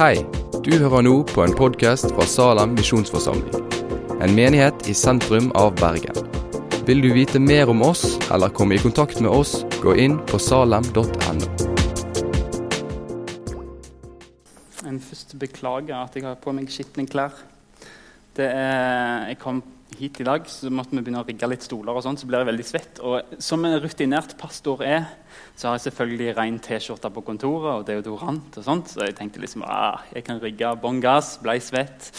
Hei, du hører nå på en podkast fra Salem misjonsforsamling. En menighet i sentrum av Bergen. Vil du vite mer om oss eller komme i kontakt med oss, gå inn på salem.no. En først beklager at jeg har på meg skitne klær. Det er, jeg kom hit i dag, så måtte vi begynne å rigge litt stoler. og sånn, Så blir jeg veldig svett. Og som en rutinert pastor er, så har jeg selvfølgelig ren T-skjorte på kontoret og deodorant. og sånt, Så jeg tenkte liksom ah, jeg kan rigge bånn gass, ble svett.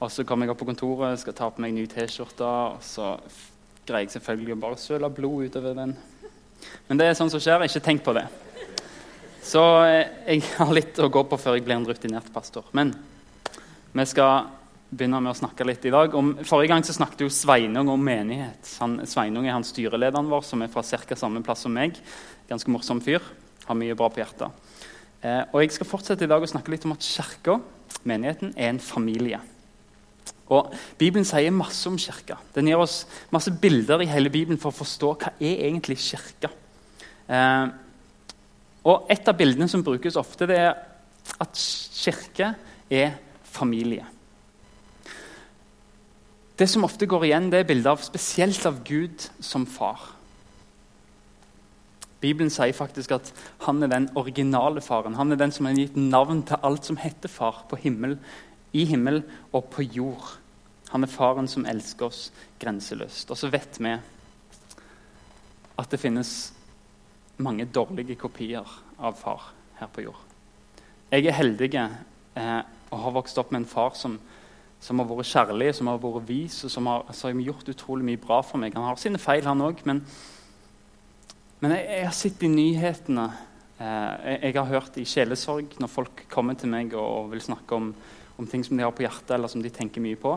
Og så kom jeg opp på kontoret, skal ta på meg ny T-skjorte, og så greier jeg selvfølgelig å bare søle blod utover den. Men det er sånn som skjer. Ikke tenk på det. Så eh, jeg har litt å gå på før jeg blir en rutinert pastor. Men vi skal begynne med å snakke litt i dag. Om, forrige gang så snakket jo Sveinung om menighet. Han, Sveinung er han styrelederen vår, som er fra ca. samme plass som meg. Ganske morsom fyr. Har mye bra på hjertet. Eh, og Jeg skal fortsette i dag å snakke litt om at kirka, menigheten, er en familie. Og Bibelen sier masse om kirka. Den gir oss masse bilder i hele Bibelen for å forstå hva er egentlig kirka. Eh, og Et av bildene som brukes ofte, det er at kirke er familie. Det som ofte går igjen, det er bilder av, spesielt av Gud som far. Bibelen sier faktisk at han er den originale faren. Han er den som har gitt navn til alt som heter far på himmel, i himmel og på jord. Han er faren som elsker oss grenseløst. Og så vet vi at det finnes mange dårlige kopier av far her på jord. Jeg er heldig eh, og har vokst opp med en far som som har vært kjærlig, som har vært vis, og som har, altså, har gjort utrolig mye bra for meg. Han har sine feil, han òg, men, men jeg, jeg, har sett i nyhetene eh, jeg, jeg, har hørt i sjelesorg når folk kommer til meg og, og vil snakke om, om, ting som de har på hjertet, eller som de tenker mye på.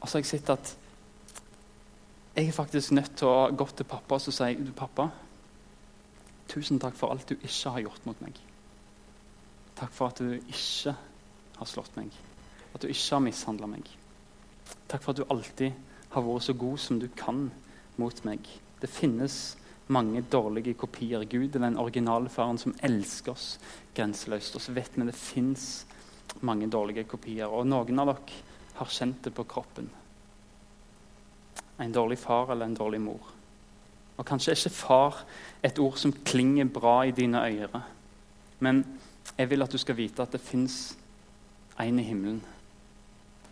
Og så har jeg sett at jeg er faktisk nødt til å gå til pappa og si du, pappa, tusen takk for alt du ikke har gjort mot meg. Takk for at du ikke har slått meg. At du ikke har mishandla meg. Takk for at du alltid har vært så god som du kan mot meg. Det finnes mange dårlige kopier. Gud er den originale faren som elsker oss grenseløst. Og så vet vi det fins mange dårlige kopier. Og noen av dere har kjent det på kroppen. En dårlig far eller en dårlig mor. Og kanskje er ikke far et ord som klinger bra i dine ører. Men jeg vil at du skal vite at det fins en i himmelen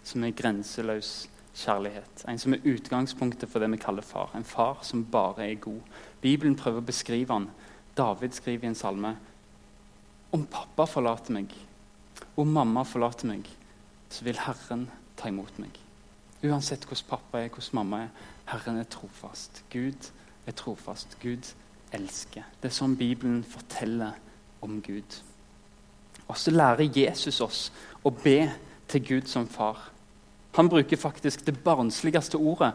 som er grenseløs kjærlighet. En som er utgangspunktet for det vi kaller far. En far som bare er god. Bibelen prøver å beskrive han. David skriver i en salme om pappa forlater meg, om mamma forlater meg, så vil Herren ta imot meg. Uansett hvordan pappa er, hvordan mamma er, Herren er trofast. Gud er trofast. Gud elsker. Det er sånn Bibelen forteller om Gud. Og så lærer Jesus oss å be til Gud som far. Han bruker faktisk det barnsligste ordet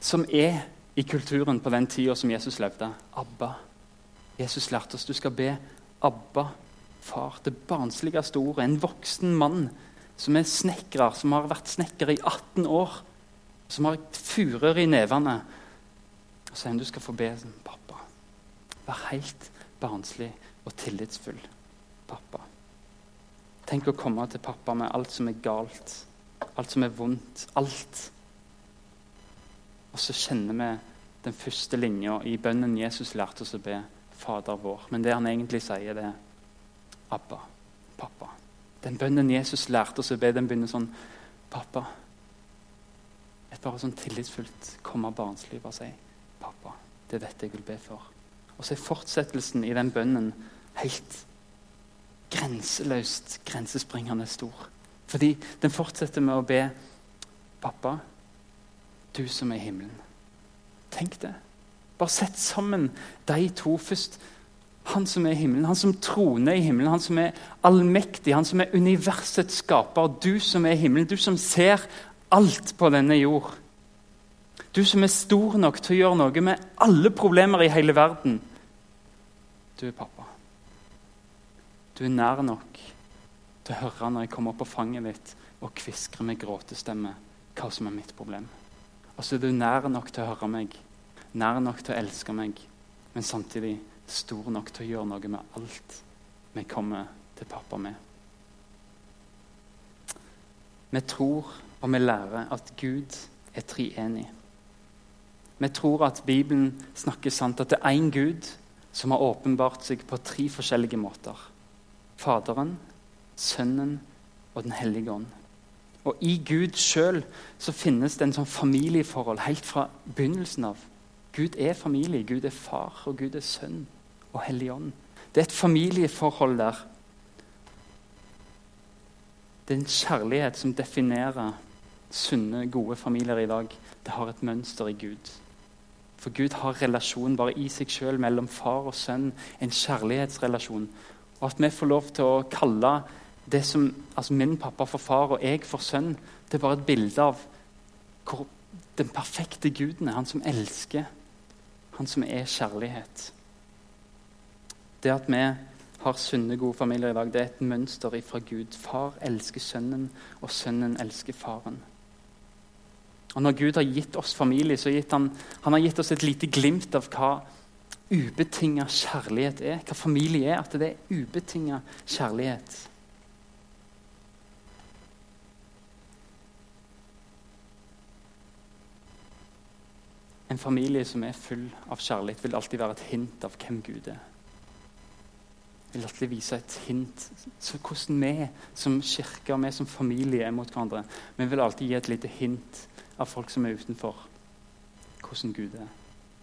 som er i kulturen på den tida som Jesus levde. Abba. Jesus lærte oss du skal be Abba, far. Det barnsligste ordet. En voksen mann som er snekrer, som har vært snekker i 18 år. Som har furer i nevene. Og sier du skal få be pappa. Vær helt barnslig og tillitsfull, pappa. Tenk å komme til pappa med alt som er galt alt som er vondt. Alt. Og så kjenner vi den første linja i bønnen Jesus lærte oss å be, Fader vår. Men det han egentlig sier, det er Abba, pappa. Den bønnen Jesus lærte oss å be, den begynner sånn Pappa. Et bare sånn tillitsfullt komme barnslig og si Pappa, det er dette jeg vil be for. Og så er fortsettelsen i den bønnen helt grenseløst grensespringende stor. Fordi den fortsetter med å be Pappa, du som er i himmelen. Tenk det. Bare sett sammen de to først. Han som er i himmelen, han som troner i himmelen, han som er allmektig, han som er universets skaper. Du som er i himmelen, du som ser alt på denne jord. Du som er stor nok til å gjøre noe med alle problemer i hele verden. Du er pappa. Du er nær nok til å høre når jeg kommer opp på fanget ditt og kviskrer med gråtestemme hva som er mitt problem. Og så er du nær nok til å høre meg, nær nok til å elske meg, men samtidig stor nok til å gjøre noe med alt vi kommer til pappa med. Vi tror og vi lærer at Gud er treenig. Vi tror at Bibelen snakker sant, at det er én Gud som har åpenbart seg på tre forskjellige måter. Faderen, Sønnen og Den hellige ånd. Og I Gud sjøl finnes det en sånn familieforhold helt fra begynnelsen av. Gud er familie, Gud er far, og Gud er sønn og hellig ånd. Det er et familieforhold der. Det er en kjærlighet som definerer sunne, gode familier i dag. Det har et mønster i Gud. For Gud har relasjon bare i seg sjøl mellom far og sønn. En kjærlighetsrelasjon. Og at vi får lov til å kalle det som altså min pappa for far og jeg for sønn, det er bare et bilde av hvor den perfekte guden er. Han som elsker. Han som er kjærlighet. Det at vi har sunne, gode familier i dag, det er et mønster fra Gud. Far elsker sønnen, og sønnen elsker faren. Og Når Gud har gitt oss familie, så har han, han har gitt oss et lite glimt av hva ubetinga kjærlighet er. Hva familie er. At det er ubetinga kjærlighet. En familie som er full av kjærlighet, vil alltid være et hint av hvem Gud er. Vil alltid vise et hint så hvordan vi som kirke og vi som familie er mot hverandre. Vi vil alltid gi et lite hint av folk som er utenfor, hvordan Gud er.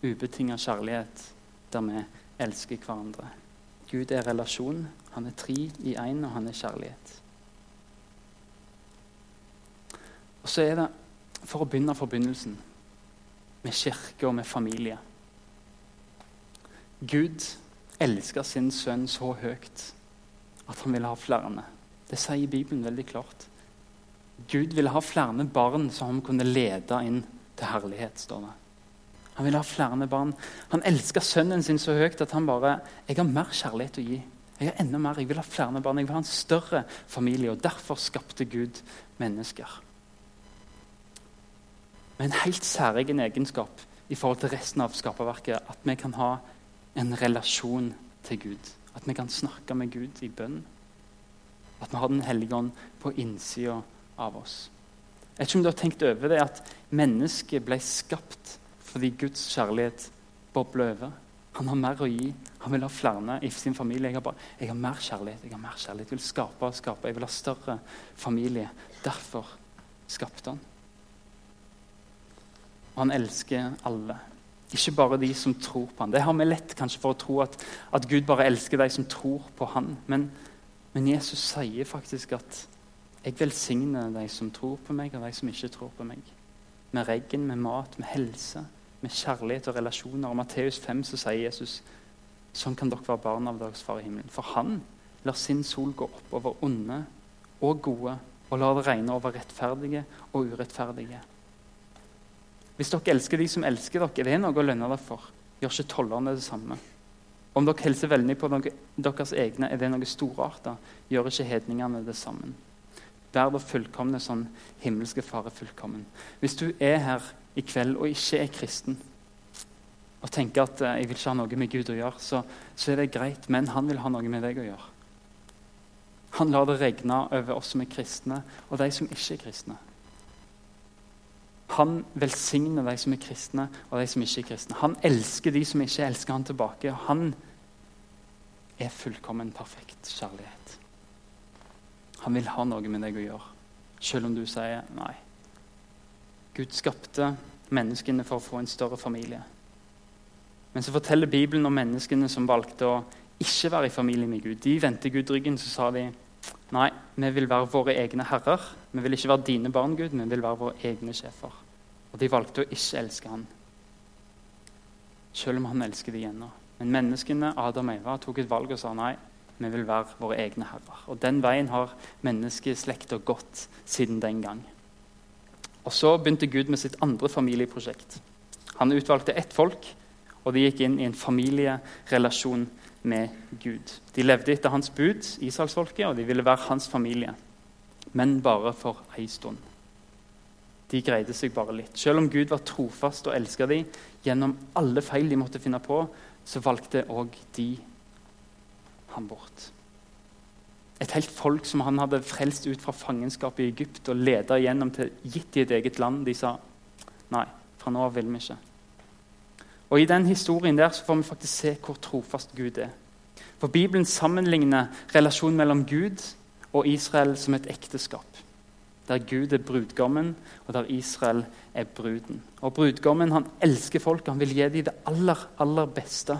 Ubetinga kjærlighet der vi elsker hverandre. Gud er relasjon. Han er tre i én, og han er kjærlighet. Og så er det, for å begynne forbindelsen med kirke og med familie Gud elsker sin sønn så høyt at han ville ha flere. Det sier Bibelen veldig klart. Gud ville ha flere barn som han kunne lede inn til herlighet. står det. Han ville ha flere barn. Han elska sønnen sin så høyt at han bare Jeg har mer kjærlighet å gi. Jeg har enda mer. Jeg vil ha flere barn. Jeg vil ha en større familie. og Derfor skapte Gud mennesker. Med en helt særegen egenskap i forhold til resten av skaperverket. At vi kan ha en relasjon til Gud. At vi kan snakke med Gud i bønn. At vi har Den hellige ånd på innsida av oss. Jeg vet ikke om du har tenkt over det at mennesket ble skapt fordi Guds kjærlighet bobler over. Han har mer å gi. Han vil ha flere i sin familie. Jeg har, bare, jeg har mer kjærlighet. Jeg har mer kjærlighet. Jeg vil skape og skape. Jeg vil ha større familie. Derfor skapte han. Og han elsker alle. Ikke bare de som tror på han. Det har vi lett kanskje for å tro at, at Gud bare elsker de som tror på han. Men, men Jesus sier faktisk at jeg velsigner de som tror på meg, og de som ikke tror på meg. Med regn, med mat, med helse, med kjærlighet og relasjoner. Og Matteus 5 så sier Jesus sånn kan dere være barn av deres far i himmelen. For han lar sin sol gå opp over onde og gode, og lar det regne over rettferdige og urettferdige. Hvis dere elsker de som elsker dere, det er noe å lønne dere for. Gjør ikke tollerne det samme? Om dere hilser veldig på deres egne, er det noe storarta. Gjør ikke hedningene det samme. Vær da fullkomne sånn himmelske fare fullkommen. Hvis du er her i kveld og ikke er kristen, og tenker at uh, jeg vil ikke ha noe med Gud å gjøre, så, så, er det greit, men han vil ha noe med deg å gjøre. Han lar det regne over oss som er kristne, og de som ikke er kristne. Han velsigner de som er kristne, og de som ikke er kristne. Han elsker de som ikke elsker han tilbake. Han er fullkommen perfekt kjærlighet. Han vil ha noe med deg å gjøre, selv om du sier nei. Gud skapte menneskene for å få en større familie. Men så forteller Bibelen om menneskene som valgte å ikke være i familie med Gud. De vendte Gud ryggen, så sa de nei, vi vil være våre egne herrer. Vi vil ikke være dine barn, Gud, vi vil være våre egne sjefer. Og de valgte å ikke elske han. Selv om han elsker de ennå. Men menneskene, Adam og Eva, tok et valg og sa nei, vi vil være våre egne herrer. Og Den veien har menneskeslekta gått siden den gang. Og Så begynte Gud med sitt andre familieprosjekt. Han utvalgte ett folk, og de gikk inn i en familierelasjon med Gud. De levde etter hans bud, Israelsfolket, og de ville være hans familie. Men bare for ei stund. De greide seg bare litt. Selv om Gud var trofast og elska dem gjennom alle feil de måtte finne på, så valgte òg de ham bort. Et helt folk som han hadde frelst ut fra fangenskapet i Egypt og leda igjennom til gitt i et eget land. De sa nei, fra nå av vil vi ikke. Og I den historien der så får vi faktisk se hvor trofast Gud er. For Bibelen sammenligner relasjonen mellom Gud og Israel som et ekteskap. Der Gud er brudgommen, og der Israel er bruden. Og Brudgommen han elsker folk, han vil gi dem det aller, aller beste.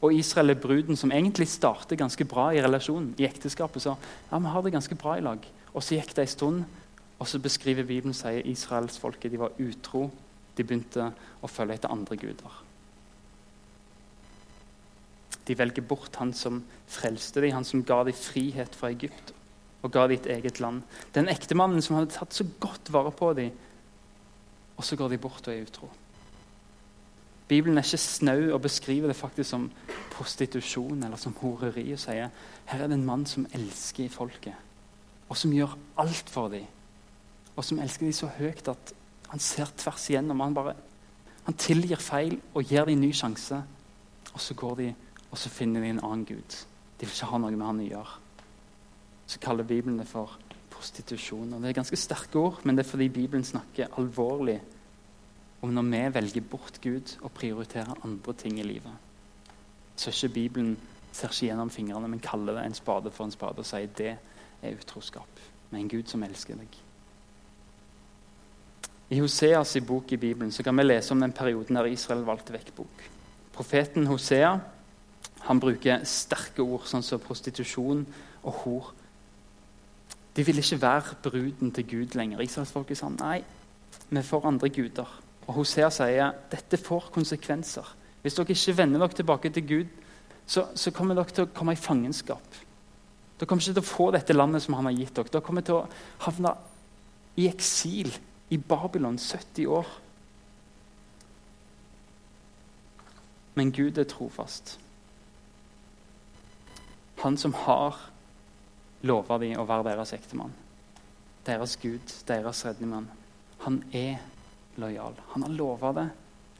Og Israel er bruden, som egentlig starter ganske bra i relasjonen. I ekteskapet så ja, vi har det ganske bra i lag. Og så gikk det en stund, og så beskriver Bibelen sier israelsfolket de var utro. De begynte å følge etter andre guder. De velger bort han som frelste dem, han som ga dem frihet fra Egypt og ga dem et eget land. Den ektemannen som hadde tatt så godt vare på dem, og så går de bort og er utro. Bibelen er ikke snau og beskriver det faktisk som prostitusjon eller som horeri og sier her er det en mann som elsker folket, og som gjør alt for dem. Og som elsker dem så høyt at han ser tvers igjennom. Han, bare, han tilgir feil og gir dem en ny sjanse. Og så går de og så finner de en annen gud. De vil ikke ha noe med han å gjøre. Så kaller Bibelen det for prostitusjon. Og det er ganske sterke ord, men det er fordi Bibelen snakker alvorlig om når vi velger bort Gud og prioriterer andre ting i livet. Så ikke Bibelen ser ikke gjennom fingrene, men kaller det en spade for en spade og sier det er utroskap med en Gud som elsker deg. I Hoseas bok i Bibelen så kan vi lese om den perioden der Israel valgte vekk bok. Profeten Hosea han bruker sterke ord, sånn som prostitusjon og hor. De vil ikke være bruden til Gud lenger. Israelsfolket sa nei, vi får andre guder. Og Hosea sier dette får konsekvenser. Hvis dere ikke vender dere tilbake til Gud, så, så kommer dere til å komme i fangenskap. Dere kommer ikke til å få dette landet som han har gitt dere. Dere kommer til å havne i eksil i Babylon 70 år. Men Gud er trofast. Han som har lova dem å være deres ektemann, deres Gud, deres redningsmann, han er lojal. Han har lova det.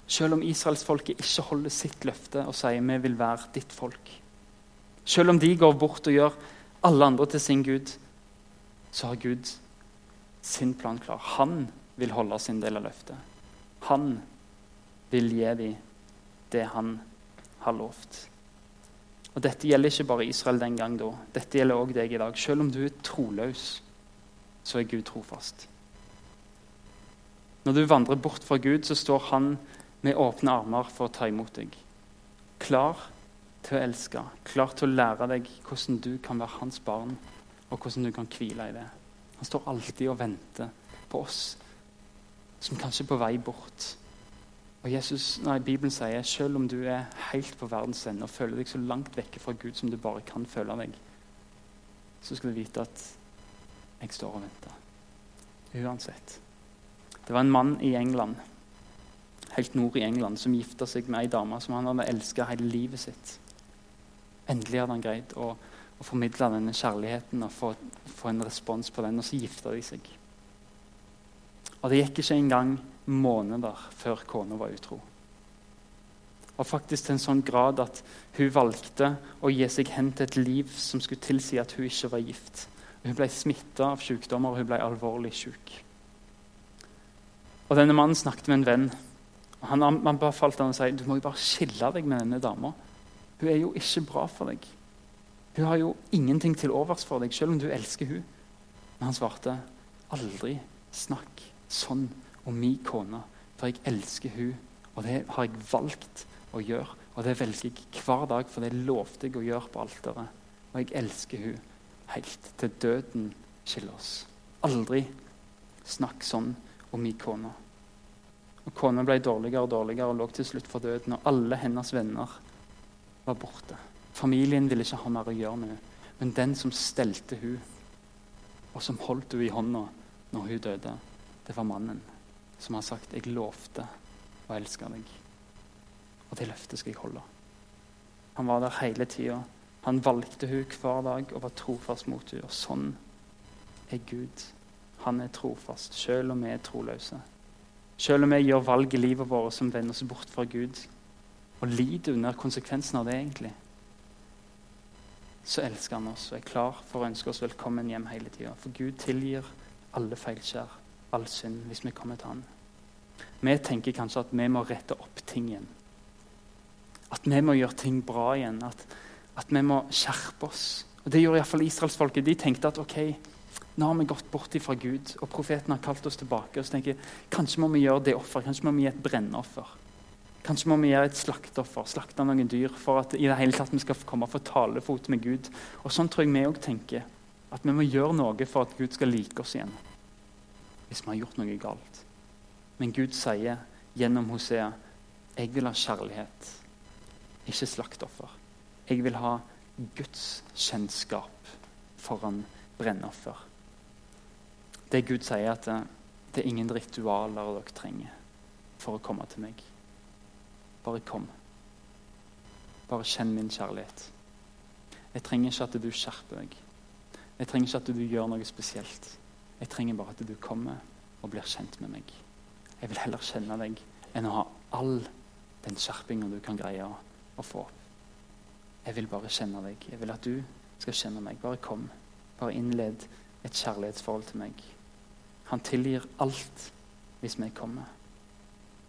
Selv om israelsfolket ikke holder sitt løfte og sier vi vil være ditt folk. Selv om de går bort og gjør alle andre til sin Gud, så har Gud sin plan klar. Han vil holde sin del av løftet. Han vil gi dem det han har lovt. Og Dette gjelder ikke bare Israel den gang da. Dette gjelder også deg i dag. Selv om du er troløs, så er Gud trofast. Når du vandrer bort fra Gud, så står han med åpne armer for å ta imot deg. Klar til å elske, klar til å lære deg hvordan du kan være hans barn, og hvordan du kan hvile i det. Han står alltid og venter på oss som kanskje er på vei bort. Og Jesus, nei, Bibelen sier selv om du er helt på verdens ende og føler deg så langt vekke fra Gud som du bare kan føle deg, så skal du vite at jeg står og venter. Uansett. Det var en mann i England, helt nord i England som gifta seg med ei dame som han hadde elska hele livet sitt. Endelig hadde han greid å, å formidle denne kjærligheten og få, få, en respons på den, og så gifta de seg. Og Det gikk ikke engang måneder før kona var utro. Og faktisk til en sånn grad at hun valgte å gi seg hen til et liv som skulle tilsi at hun ikke var gift. Hun ble smitta av sykdommer, og hun ble alvorlig syk. Og denne mannen snakket med en venn. Han, han befalte han å si du må jo bare skille deg med denne dama. Hun er jo ikke bra for deg. Hun har jo ingenting til overs for deg, selv om du elsker hun. Men han svarte aldri snakk sånn om min kone, for jeg elsker hun, og det har jeg valgt å gjøre. Og det velger jeg hver dag, for det lovte jeg å gjøre på alteret. Og jeg elsker hun helt til døden skiller oss. Aldri snakk sånn om min kone. Og Kona ble dårligere og dårligere og lå til slutt for døden. Og alle hennes venner var borte. Familien ville ikke ha mer å gjøre med henne. Men den som stelte hun, og som holdt hun i hånda når hun døde, det var mannen som har sagt 'Jeg lovte å elske deg'. Og det løftet skal jeg holde. Han var der hele tida. Han valgte hun hver dag og var trofast mot hun. Og sånn er Gud. Han er trofast, selv om vi er troløse. Selv om vi gjør valg i livet vårt som vender oss bort fra Gud, og lider under konsekvensen av det, egentlig, så elsker han oss og er klar for å ønske oss velkommen hjem hele tida. For Gud tilgir alle feilskjær, all synd, hvis vi kommer til Han. Vi tenker kanskje at vi må rette opp ting igjen. At vi må gjøre ting bra igjen. At, at vi må skjerpe oss. Og Det gjorde iallfall israelsfolket. De tenkte at ok, nå har vi gått bort fra Gud, og profeten har kalt oss tilbake. og så tenker jeg, Kanskje må vi gjøre det offer, kanskje må vi gi et brennoffer. Kanskje må vi gjøre et slakteoffer, slakte noen dyr, for at i det hele tatt vi skal komme og få talefot med Gud. Og Sånn tror jeg vi òg tenker. At vi må gjøre noe for at Gud skal like oss igjen. Hvis vi har gjort noe galt. Men Gud sier gjennom Hosea jeg vil ha kjærlighet, ikke slaktoffer. Jeg vil ha Guds kjennskap foran brennoffer. Det Gud sier, at det, det er ingen ritualer dere trenger for å komme til meg. Bare kom. Bare kjenn min kjærlighet. Jeg trenger ikke at du skjerper deg. Jeg trenger ikke at du gjør noe spesielt. Jeg trenger bare at du kommer og blir kjent med meg. Jeg vil heller kjenne deg enn å ha all den skjerpinga du kan greie å, få. Jeg vil bare kjenne deg. Jeg vil at du skal kjenne meg. Bare kom. Bare innled et kjærlighetsforhold til meg. Han tilgir alt hvis vi kommer.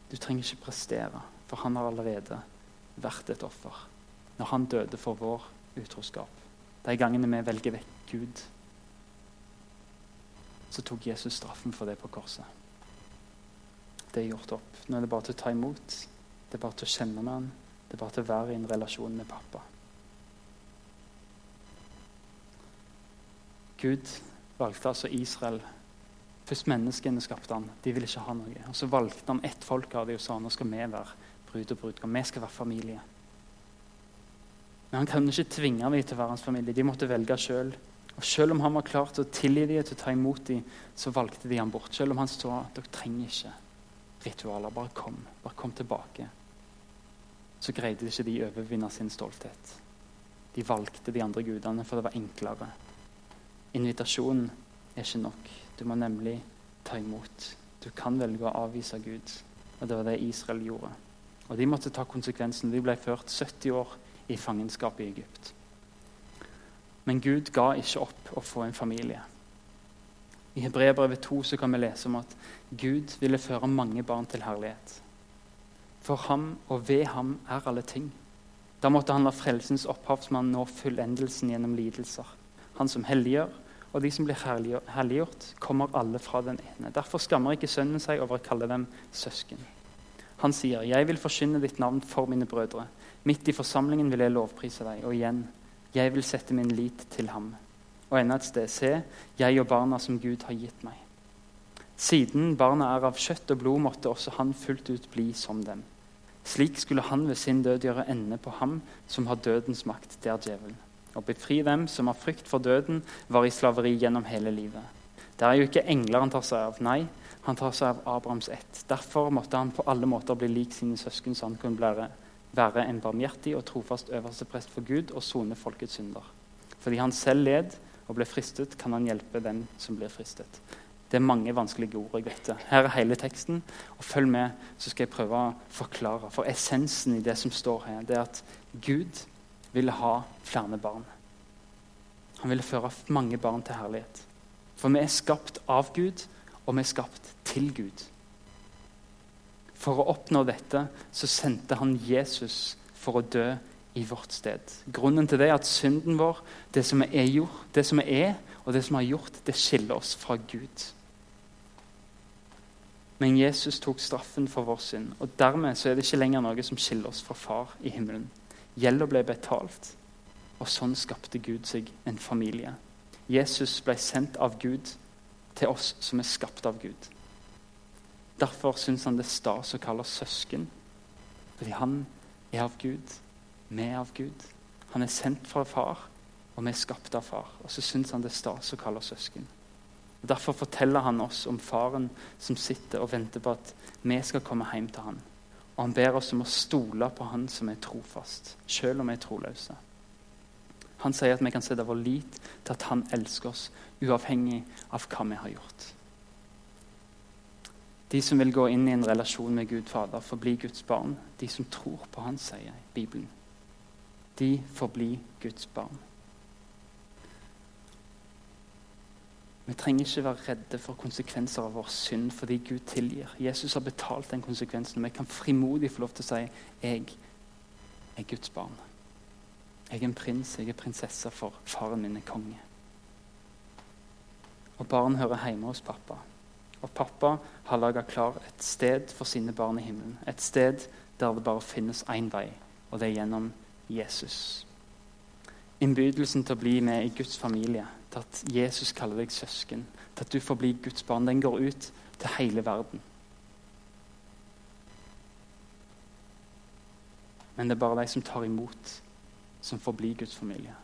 Du trenger ikke prestere. For han har allerede vært et offer når han døde for vår utroskap. De gangene vi velger vekk Gud, så tok Jesus straffen for det på korset. Det er gjort opp. Nå er det bare til å ta imot. Det er bare til å kjenne med han. Det er bare til å være i en relasjon med pappa. Gud valgte altså Israel Først menneskene skapte han. De ville ikke ha noe. Og Så valgte han ett folk av dem og sa nå skal vi være brud og brudgom. Vi skal være familie. Men han kunne ikke tvinge dem til å være hans familie. De måtte velge sjøl. Og selv om han var klar til å tilgi dem, til å ta imot dem, så valgte de ham bort. Selv om han sa dere trenger ikke ritualer. Bare kom. Bare kom tilbake. Så greide ikke de å overvinne sin stolthet. De valgte de andre gudene, for det var enklere. Invitasjonen er ikke nok. Du må nemlig ta imot. Du kan velge å avvise Gud. Og det var det Israel gjorde. Og de måtte ta konsekvensen. De ble ført 70 år i fangenskap i Egypt. Men Gud ga ikke opp å få en familie. I Hebreabrevet 2 så kan vi lese om at Gud ville føre mange barn til herlighet. For ham og ved ham er alle ting. Da måtte han la frelsens opphavsmann nå fullendelsen gjennom lidelser. Han som helliggjør, og de som blir helliggjort, kommer alle fra den ene. Derfor skammer ikke sønnen seg over å kalle dem søsken. Han sier, 'Jeg vil forkynne ditt navn for mine brødre.' 'Midt i forsamlingen vil jeg lovprise deg.' Og igjen, 'Jeg vil sette min lit til ham.' Og enda et sted, 'Se, jeg og barna som Gud har gitt meg.' Siden barna er av kjøtt og blod, måtte også han fullt ut bli som dem. Slik skulle han ved sin død gjøre ende på ham som har dødens makt, det er djevelen. Og befri dem som har frykt for døden, var i slaveri gjennom hele livet. Det er jo ikke engler han tar seg av, nei, han tar seg av Abrahams ett. Derfor måtte han på alle måter bli lik sine søsken, så han kunne være, være en barmhjertig og trofast øverste prest for Gud og sone folkets synder. Fordi han selv led og ble fristet, kan han hjelpe dem som blir fristet. Det er mange vanskelige ord. jeg vet Her er hele teksten. og Følg med, så skal jeg prøve å forklare. For essensen i det som står her, det er at Gud ville ha flere barn. Han ville føre mange barn til herlighet. For vi er skapt av Gud, og vi er skapt til Gud. For å oppnå dette så sendte han Jesus for å dø i vårt sted. Grunnen til det er at synden vår, det som er gjort, det som er, og det som er gjort, det skiller oss fra Gud. Men Jesus tok straffen for vår synd, og dermed så er det ikke lenger noe som skiller oss fra Far i himmelen. Gjelda ble betalt, og sånn skapte Gud seg en familie. Jesus ble sendt av Gud til oss som er skapt av Gud. Derfor syns han det er stas å kalle oss søsken. Fordi han er av Gud, vi er av Gud. Han er sendt fra far, og vi er skapt av far. Og så syns han det er stas å kalle oss søsken. Og Derfor forteller han oss om faren som sitter og venter på at vi skal komme hjem til han. Og han ber oss om å stole på han som er trofast, selv om vi er troløse. Han sier at vi kan sette vår lit til at han elsker oss, uavhengig av hva vi har gjort. De som vil gå inn i en relasjon med Gud Fader, får bli Guds barn. De som tror på Han, sier Bibelen. De får bli Guds barn. Vi trenger ikke være redde for konsekvenser av vår synd fordi Gud tilgir. Jesus har betalt den konsekvensen, og vi kan frimodig få lov til å si jeg er Guds barn. Jeg er en prins, jeg er prinsesse, for faren min er konge. Og barn hører hjemme hos pappa. Og pappa har laga klar et sted for sine barn i himmelen. Et sted der det bare finnes én vei, og det er gjennom Jesus. Innbydelsen til å bli med i Guds familie, til at Jesus kaller deg søsken, til at du får bli Guds barn, den går ut til hele verden. Men det er bare de som tar imot, som får bli Guds familie.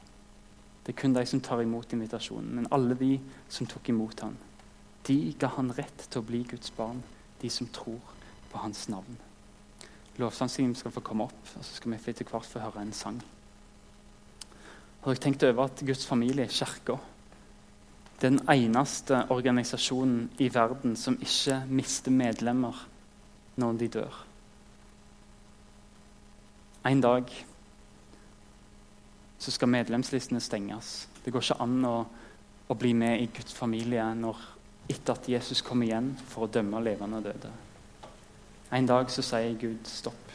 Det er kun de som tar imot invitasjonen. Men alle de som tok imot ham, de ga han rett til å bli Guds barn, de som tror på hans navn. Lovsangsteamet skal få komme opp, og så skal vi etter hvert få høre en sang. Har dere tenkt over at Guds familie, Kirka, den eneste organisasjonen i verden som ikke mister medlemmer når de dør? En dag så skal medlemslistene stenges. Det går ikke an å, å bli med i Guds familie når, etter at Jesus kommer igjen for å dømme levende og døde. En dag så sier Gud stopp.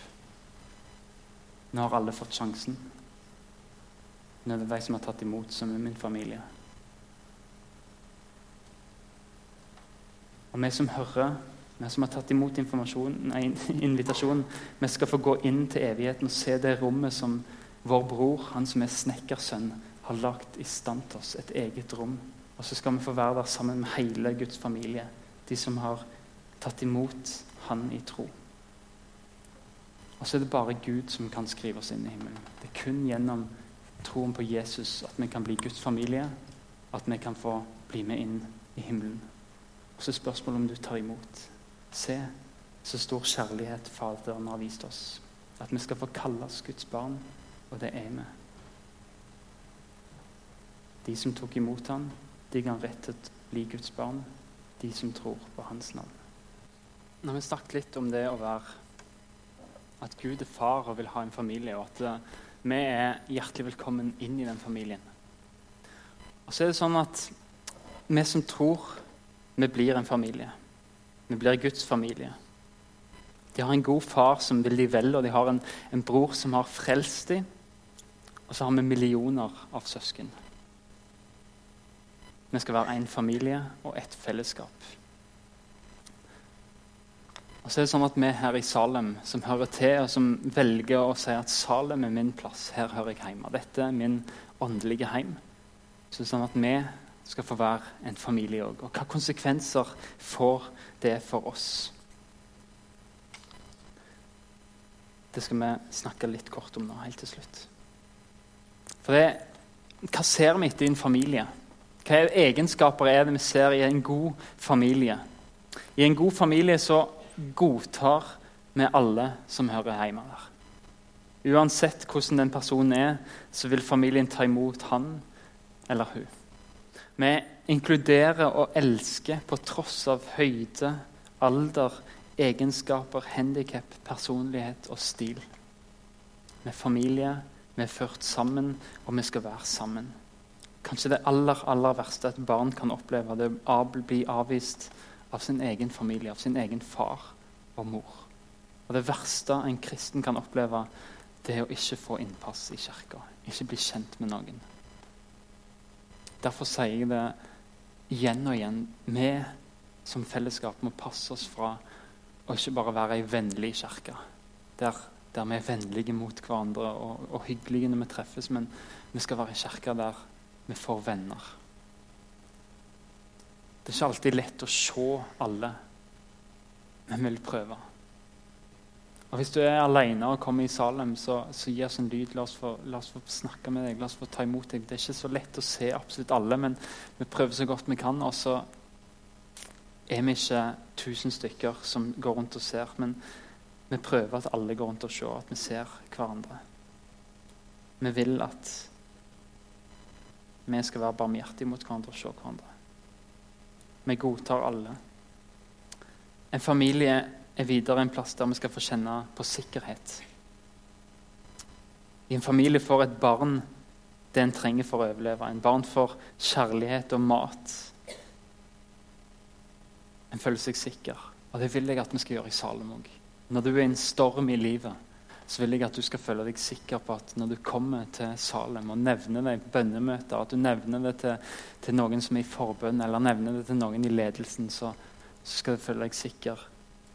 Nå har alle fått sjansen. Nå er det de som har tatt imot, som er min familie. Og vi som hører, vi som har tatt imot nei, invitasjonen, vi skal få gå inn til evigheten og se det rommet som vår bror, han som er snekkersønn, har lagt i stand til oss. Et eget rom. Og så skal vi få være der sammen med hele Guds familie. De som har tatt imot Han i tro. Og så er det bare Gud som kan skrive oss inn i himmelen. Det er kun gjennom troen på Jesus at vi kan bli Guds familie, at vi kan få bli med inn i himmelen. Og så er spørsmålet om du tar imot. Se så stor kjærlighet Faderen har vist oss. At vi skal få kalles Guds barn og det er vi. De som tok imot ham, de kan rett til å bli Guds barn. De som tror på hans navn. Nå har vi snakket litt om det å være At Gud er far og vil ha en familie, og at eh, vi er hjertelig velkommen inn i den familien. Og så er det sånn at vi som tror, vi blir en familie. Vi blir Guds familie. De har en god far som vil de vel, og de har en, en bror som har frelst dem. Og så har vi millioner av søsken. Vi skal være én familie og ett fellesskap. Og så er det sånn at Vi her i Salem som hører til, og som velger å si at Salem er min plass, her hører jeg hjemme. Dette er min åndelige heim. Så det er sånn at vi skal få være en familie òg. Og hva konsekvenser får det for oss? Det skal vi snakke litt kort om nå, helt til slutt. For det, Hva ser vi etter i en familie? Hva egenskaper er det vi ser i en god familie? I en god familie så godtar vi alle som hører hjemme der. Uansett hvordan den personen er, så vil familien ta imot han eller hun. Vi inkluderer og elsker på tross av høyde, alder, egenskaper, handikap, personlighet og stil. Vi er familie vi er ført sammen, og vi skal være sammen. Kanskje det aller aller verste et barn kan oppleve, det å bli avvist av sin egen familie, av sin egen far og mor. Og Det verste en kristen kan oppleve, det er å ikke få innpass i kirka. Ikke bli kjent med noen. Derfor sier jeg det igjen og igjen. Vi som fellesskap må passe oss fra å ikke bare være ei vennlig kirke, der der vi er vennlige mot hverandre og, og hyggelige når vi treffes, men vi skal være i kirke der vi får venner. Det er ikke alltid lett å se alle, men vi vil prøve. Og Hvis du er alene og kommer i Salem, så, så gi oss en lyd. La oss, få, la oss, få, snakke med deg, la oss få ta imot deg. Det er ikke så lett å se absolutt alle, men vi prøver så godt vi kan. Og så er vi ikke tusen stykker som går rundt og ser. men vi prøver at alle går rundt og ser, at vi ser hverandre. Vi vil at vi skal være barmhjertige mot hverandre og se hverandre. Vi godtar alle. En familie er videre en plass der vi skal få kjenne på sikkerhet. I en familie får et barn det en trenger for å overleve. En barn får kjærlighet og mat. En føler seg sikker. Og det vil jeg at vi skal gjøre i Salem òg. Når du er i en storm i livet, så vil jeg at du skal føle deg sikker på at når du kommer til Salem og nevner det i bønnemøter, at du nevner det til, til, noen som er i forbønn, eller nevner det til noen i ledelsen, så, så skal du føle deg sikker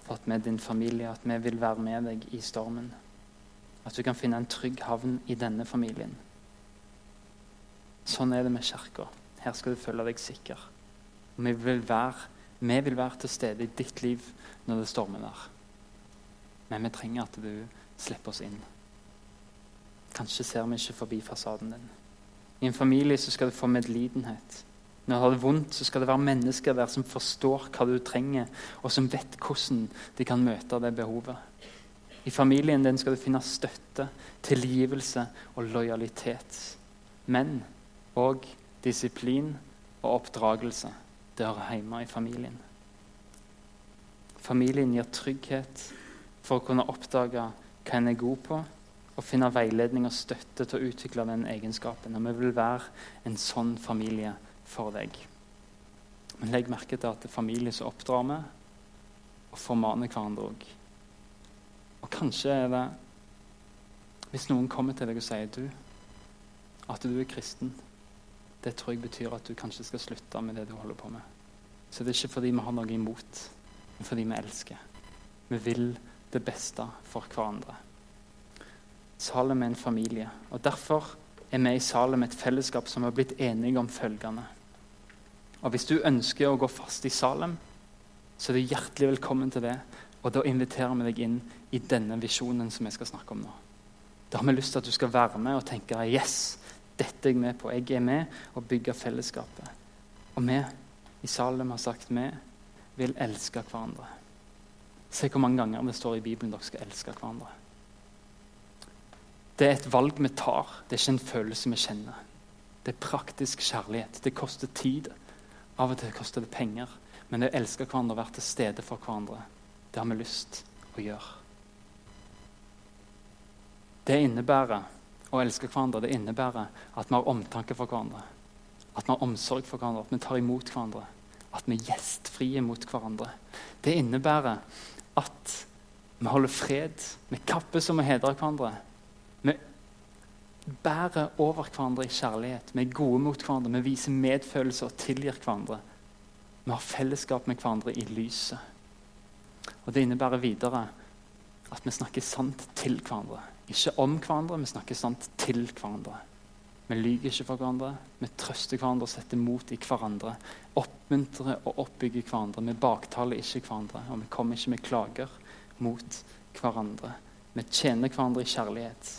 på at vi er din familie, at vi vil være med deg i stormen. At du kan finne en trygg havn i denne familien. Sånn er det med Kirka. Her skal du føle deg sikker. Vi vil, være, vi vil være til stede i ditt liv når det stormer der. Men vi trenger at du slipper oss inn. Kanskje ser vi ikke forbi fasaden din. I en familie så skal du få medlidenhet. Når du har det vondt, så skal det være mennesker der som forstår hva du trenger, og som vet hvordan de kan møte det behovet. I familien din skal du finne støtte, tilgivelse og lojalitet. Men òg disiplin og oppdragelse. Det hører hjemme i familien. Familien gir trygghet for å kunne oppdage hva en er god på, og finne veiledning og støtte til å utvikle den egenskapen. Og vi vil være en sånn familie for deg. Men legg merke til at det er familie som oppdrar vi, og formaner hverandre òg. Og kanskje er det Hvis noen kommer til deg og sier du, at du er kristen, det tror jeg betyr at du kanskje skal slutte med det du holder på med. Så det er ikke fordi vi har noe imot, men fordi vi elsker. Vi vil det beste for hverandre. Salem er en familie. og Derfor er vi i Salem et fellesskap som har blitt enige om følgende. Og Hvis du ønsker å gå fast i Salem, så er du hjertelig velkommen til det. Og da inviterer vi deg inn i denne visjonen som vi skal snakke om nå. Da har vi lyst til at du skal være med og tenke yes, dette er jeg med på. Jeg er med og bygger fellesskapet. Og vi i Salem har sagt vi vil elske hverandre. Se hvor mange ganger det står i Bibelen dere skal elske hverandre. Det er et valg vi tar, det er ikke en følelse vi kjenner. Det er praktisk kjærlighet. Det koster tid. Av og til koster det penger. Men det å elske hverandre og være til stede for hverandre, det har vi lyst å gjøre. Det innebærer å elske hverandre det innebærer at vi har omtanke for hverandre. At vi har omsorg for hverandre, at vi tar imot hverandre. At vi er gjestfrie mot hverandre. Det innebærer at vi holder fred. Vi kappes om å hedre hverandre. Vi bærer over hverandre i kjærlighet. Vi er gode mot hverandre. Vi viser medfølelse og tilgir hverandre. Vi har fellesskap med hverandre i lyset. Og Det innebærer videre at vi snakker sant til hverandre. Ikke om hverandre, vi snakker sant til hverandre. Vi lyver ikke for hverandre, vi trøster hverandre og setter mot i hverandre. Oppmuntrer og oppbygger hverandre. Vi baktaler ikke hverandre, og vi kommer ikke med klager mot hverandre. Vi tjener hverandre i kjærlighet.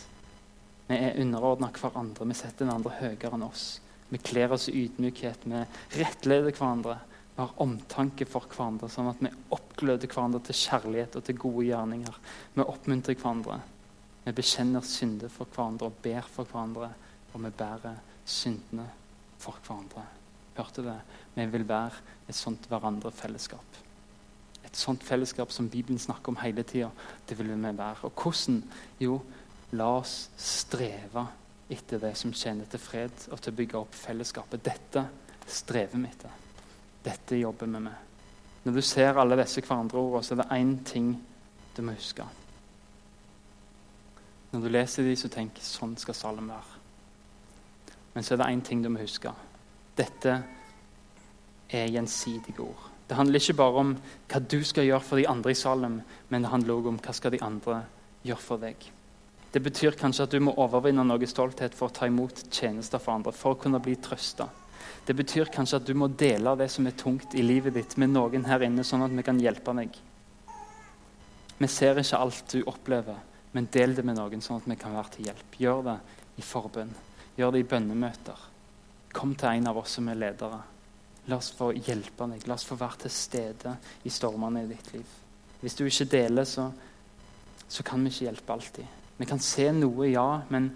Vi er underordna hverandre. Vi setter den andre høyere enn oss. Vi kler oss i ydmykhet. Vi rettleder hverandre. Vi har omtanke for hverandre, sånn at vi oppgløder hverandre til kjærlighet og til gode gjerninger. Vi oppmuntrer hverandre. Vi bekjenner synder for hverandre og ber for hverandre. Og vi bærer syndene for hverandre. Hørte det? Vi vil være et sånt hverandre-fellesskap. Et sånt fellesskap som Bibelen snakker om hele tida. Det vil vi være. Og hvordan? Jo, La oss streve etter det som tjener til fred og til å bygge opp fellesskapet. Dette strever vi etter. Dette jobber vi med. Når du ser alle disse hverandreordene, så er det én ting du må huske. Når du leser de, så tenk sånn skal Salem være. Men så er det én ting du må huske. Dette er gjensidige ord. Det handler ikke bare om hva du skal gjøre for de andre i Salem, men det handler også om hva skal de andre gjøre for deg. Det betyr kanskje at du må overvinne noe stolthet for å ta imot tjenester for andre, for å kunne bli trøsta. Det betyr kanskje at du må dele det som er tungt i livet ditt, med noen her inne, sånn at vi kan hjelpe deg. Vi ser ikke alt du opplever, men del det med noen, sånn at vi kan være til hjelp. Gjør det i forbønn. Gjør det i bønnemøter. Kom til en av oss som er ledere. La oss få hjelpe deg. La oss få være til stede i stormene i ditt liv. Hvis du ikke deler, så, så kan vi ikke hjelpe alltid. Vi kan se noe, ja, men,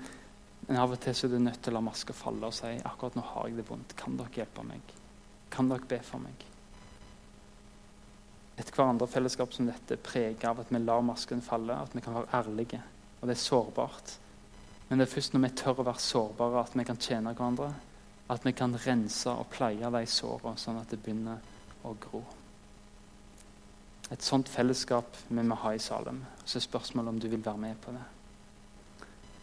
men av og til så er du nødt til å la maska falle og si akkurat nå har jeg det vondt. Kan dere hjelpe meg? Kan dere be for meg? Et hverandre-fellesskap som dette preger av at vi lar masken falle, at vi kan være ærlige. Og det er sårbart. Men det er først når vi tør å være sårbare, at vi kan tjene hverandre. At vi kan rense og pleie de sårene, sånn at det begynner å gro. Et sånt fellesskap vi må ha i Salem. Så er spørsmålet om du vil være med på det.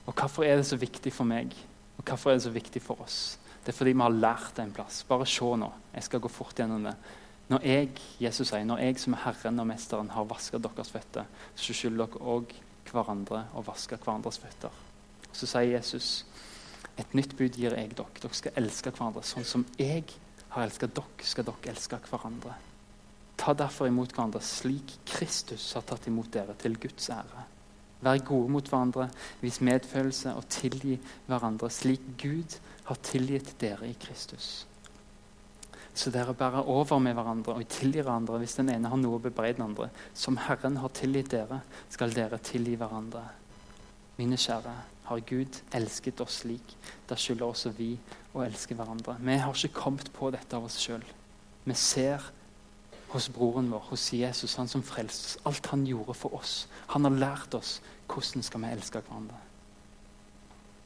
Og hvorfor er det så viktig for meg, og hvorfor er det så viktig for oss? Det er fordi vi har lært det en plass. Bare se nå. Jeg skal gå fort gjennom det. Når jeg Jesus sier, når jeg som er Herren og Mesteren har vasket deres føtter, så skylder dere òg hverandre å vaske hverandres føtter. Så sier Jesus et nytt bud gir jeg dere. Dere skal elske hverandre. Sånn som jeg har elsket dere, skal dere elske hverandre. Ta derfor imot hverandre slik Kristus har tatt imot dere, til Guds ære. Vær gode mot hverandre, vis medfølelse og tilgi hverandre slik Gud har tilgitt dere i Kristus. Så dere bærer over med hverandre og tilgir hverandre hvis den ene har noe å bebreide den andre. Som Herren har tilgitt dere, skal dere tilgi hverandre. Mine kjære, har Gud elsket oss slik, da skylder også vi å elske hverandre. Vi har ikke kommet på dette av oss sjøl. Vi ser hos broren vår, hos Jesus, han som frelste oss, alt han gjorde for oss. Han har lært oss hvordan skal vi elske hverandre.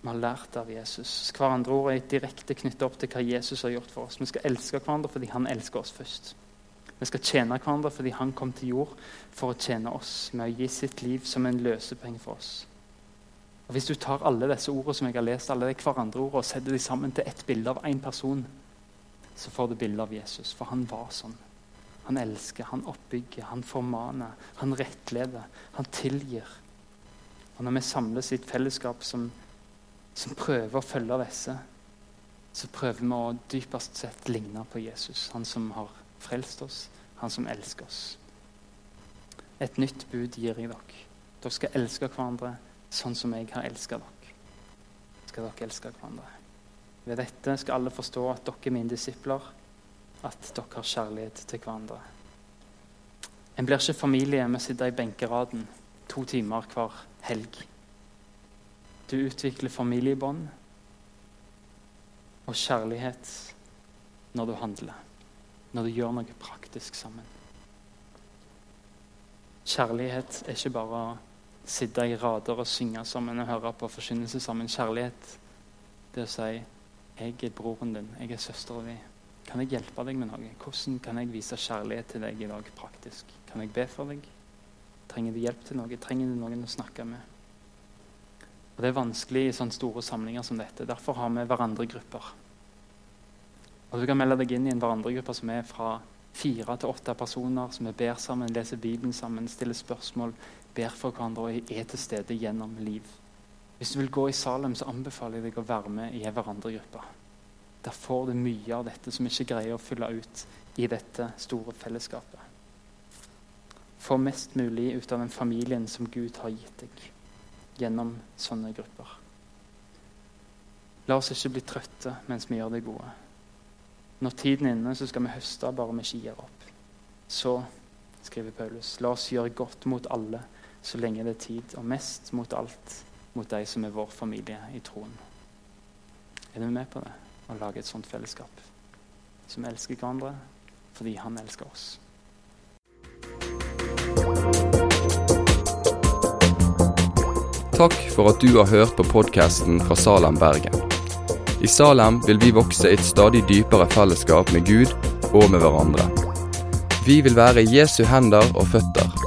Vi har lært av Jesus. Hverandre ord er direkte knyttet opp til hva Jesus har gjort for oss. Vi skal elske hverandre fordi han elsker oss først. Vi skal tjene hverandre fordi han kom til jord for å tjene oss med å gi sitt liv som en løsepenge for oss. Og Hvis du tar alle disse ordene som jeg har lest, alle de hverandre-ordene og setter de sammen til ett bilde av én person, så får du bilde av Jesus. For han var sånn. Han elsker, han oppbygger, han formaner, han rettleder, han tilgir. Og Når vi samles i et fellesskap som, som prøver å følge disse, så prøver vi å dypest sett ligne på Jesus. Han som har frelst oss, han som elsker oss. Et nytt bud gir jeg dere. Dere skal elske hverandre sånn som jeg har elska dere. Skal dere elske hverandre. Ved dette skal alle forstå at dere er mine disipler, at dere har kjærlighet til hverandre. En blir ikke familie med å sitte i benkeraden to timer hver helg. Du utvikler familiebånd og kjærlighet når du handler, når du gjør noe praktisk sammen. Kjærlighet er ikke bare sitte i rader og synge sammen og høre på forkynnelse sammen. Kjærlighet det å si 'Jeg er broren din. Jeg er søsteren din. Kan jeg hjelpe deg med noe? Hvordan kan jeg vise kjærlighet til deg i dag praktisk? Kan jeg be for deg? Trenger du hjelp til noe? Trenger du noen å snakke med? Og Det er vanskelig i sånne store samlinger som dette. Derfor har vi hverandre-grupper. Og Du kan melde deg inn i en hverandre-gruppe som er fra fire til åtte personer, som vi ber sammen, leser Bibelen sammen, stiller spørsmål, ber for hverandre og er til stede gjennom liv. Hvis du vil gå i Salem, så anbefaler jeg deg å være med i en hverandregruppe. Der får du mye av dette som ikke greier å fylle ut i dette store fellesskapet. Få mest mulig ut av den familien som Gud har gitt deg, gjennom sånne grupper. La oss ikke bli trøtte mens vi gjør det gode. Når tiden er inne, så skal vi høste bare vi ikke gir opp. Så, skriver Paulus, la oss gjøre godt mot alle så lenge det er tid, og mest mot alt mot de som er vår familie i troen. Er du med på det? Å lage et sånt fellesskap som elsker hverandre fordi han elsker oss. Takk for at du har hørt på podkasten fra Salem, Bergen. I Salem vil vi vokse i et stadig dypere fellesskap med Gud og med hverandre. Vi vil være Jesu hender og føtter,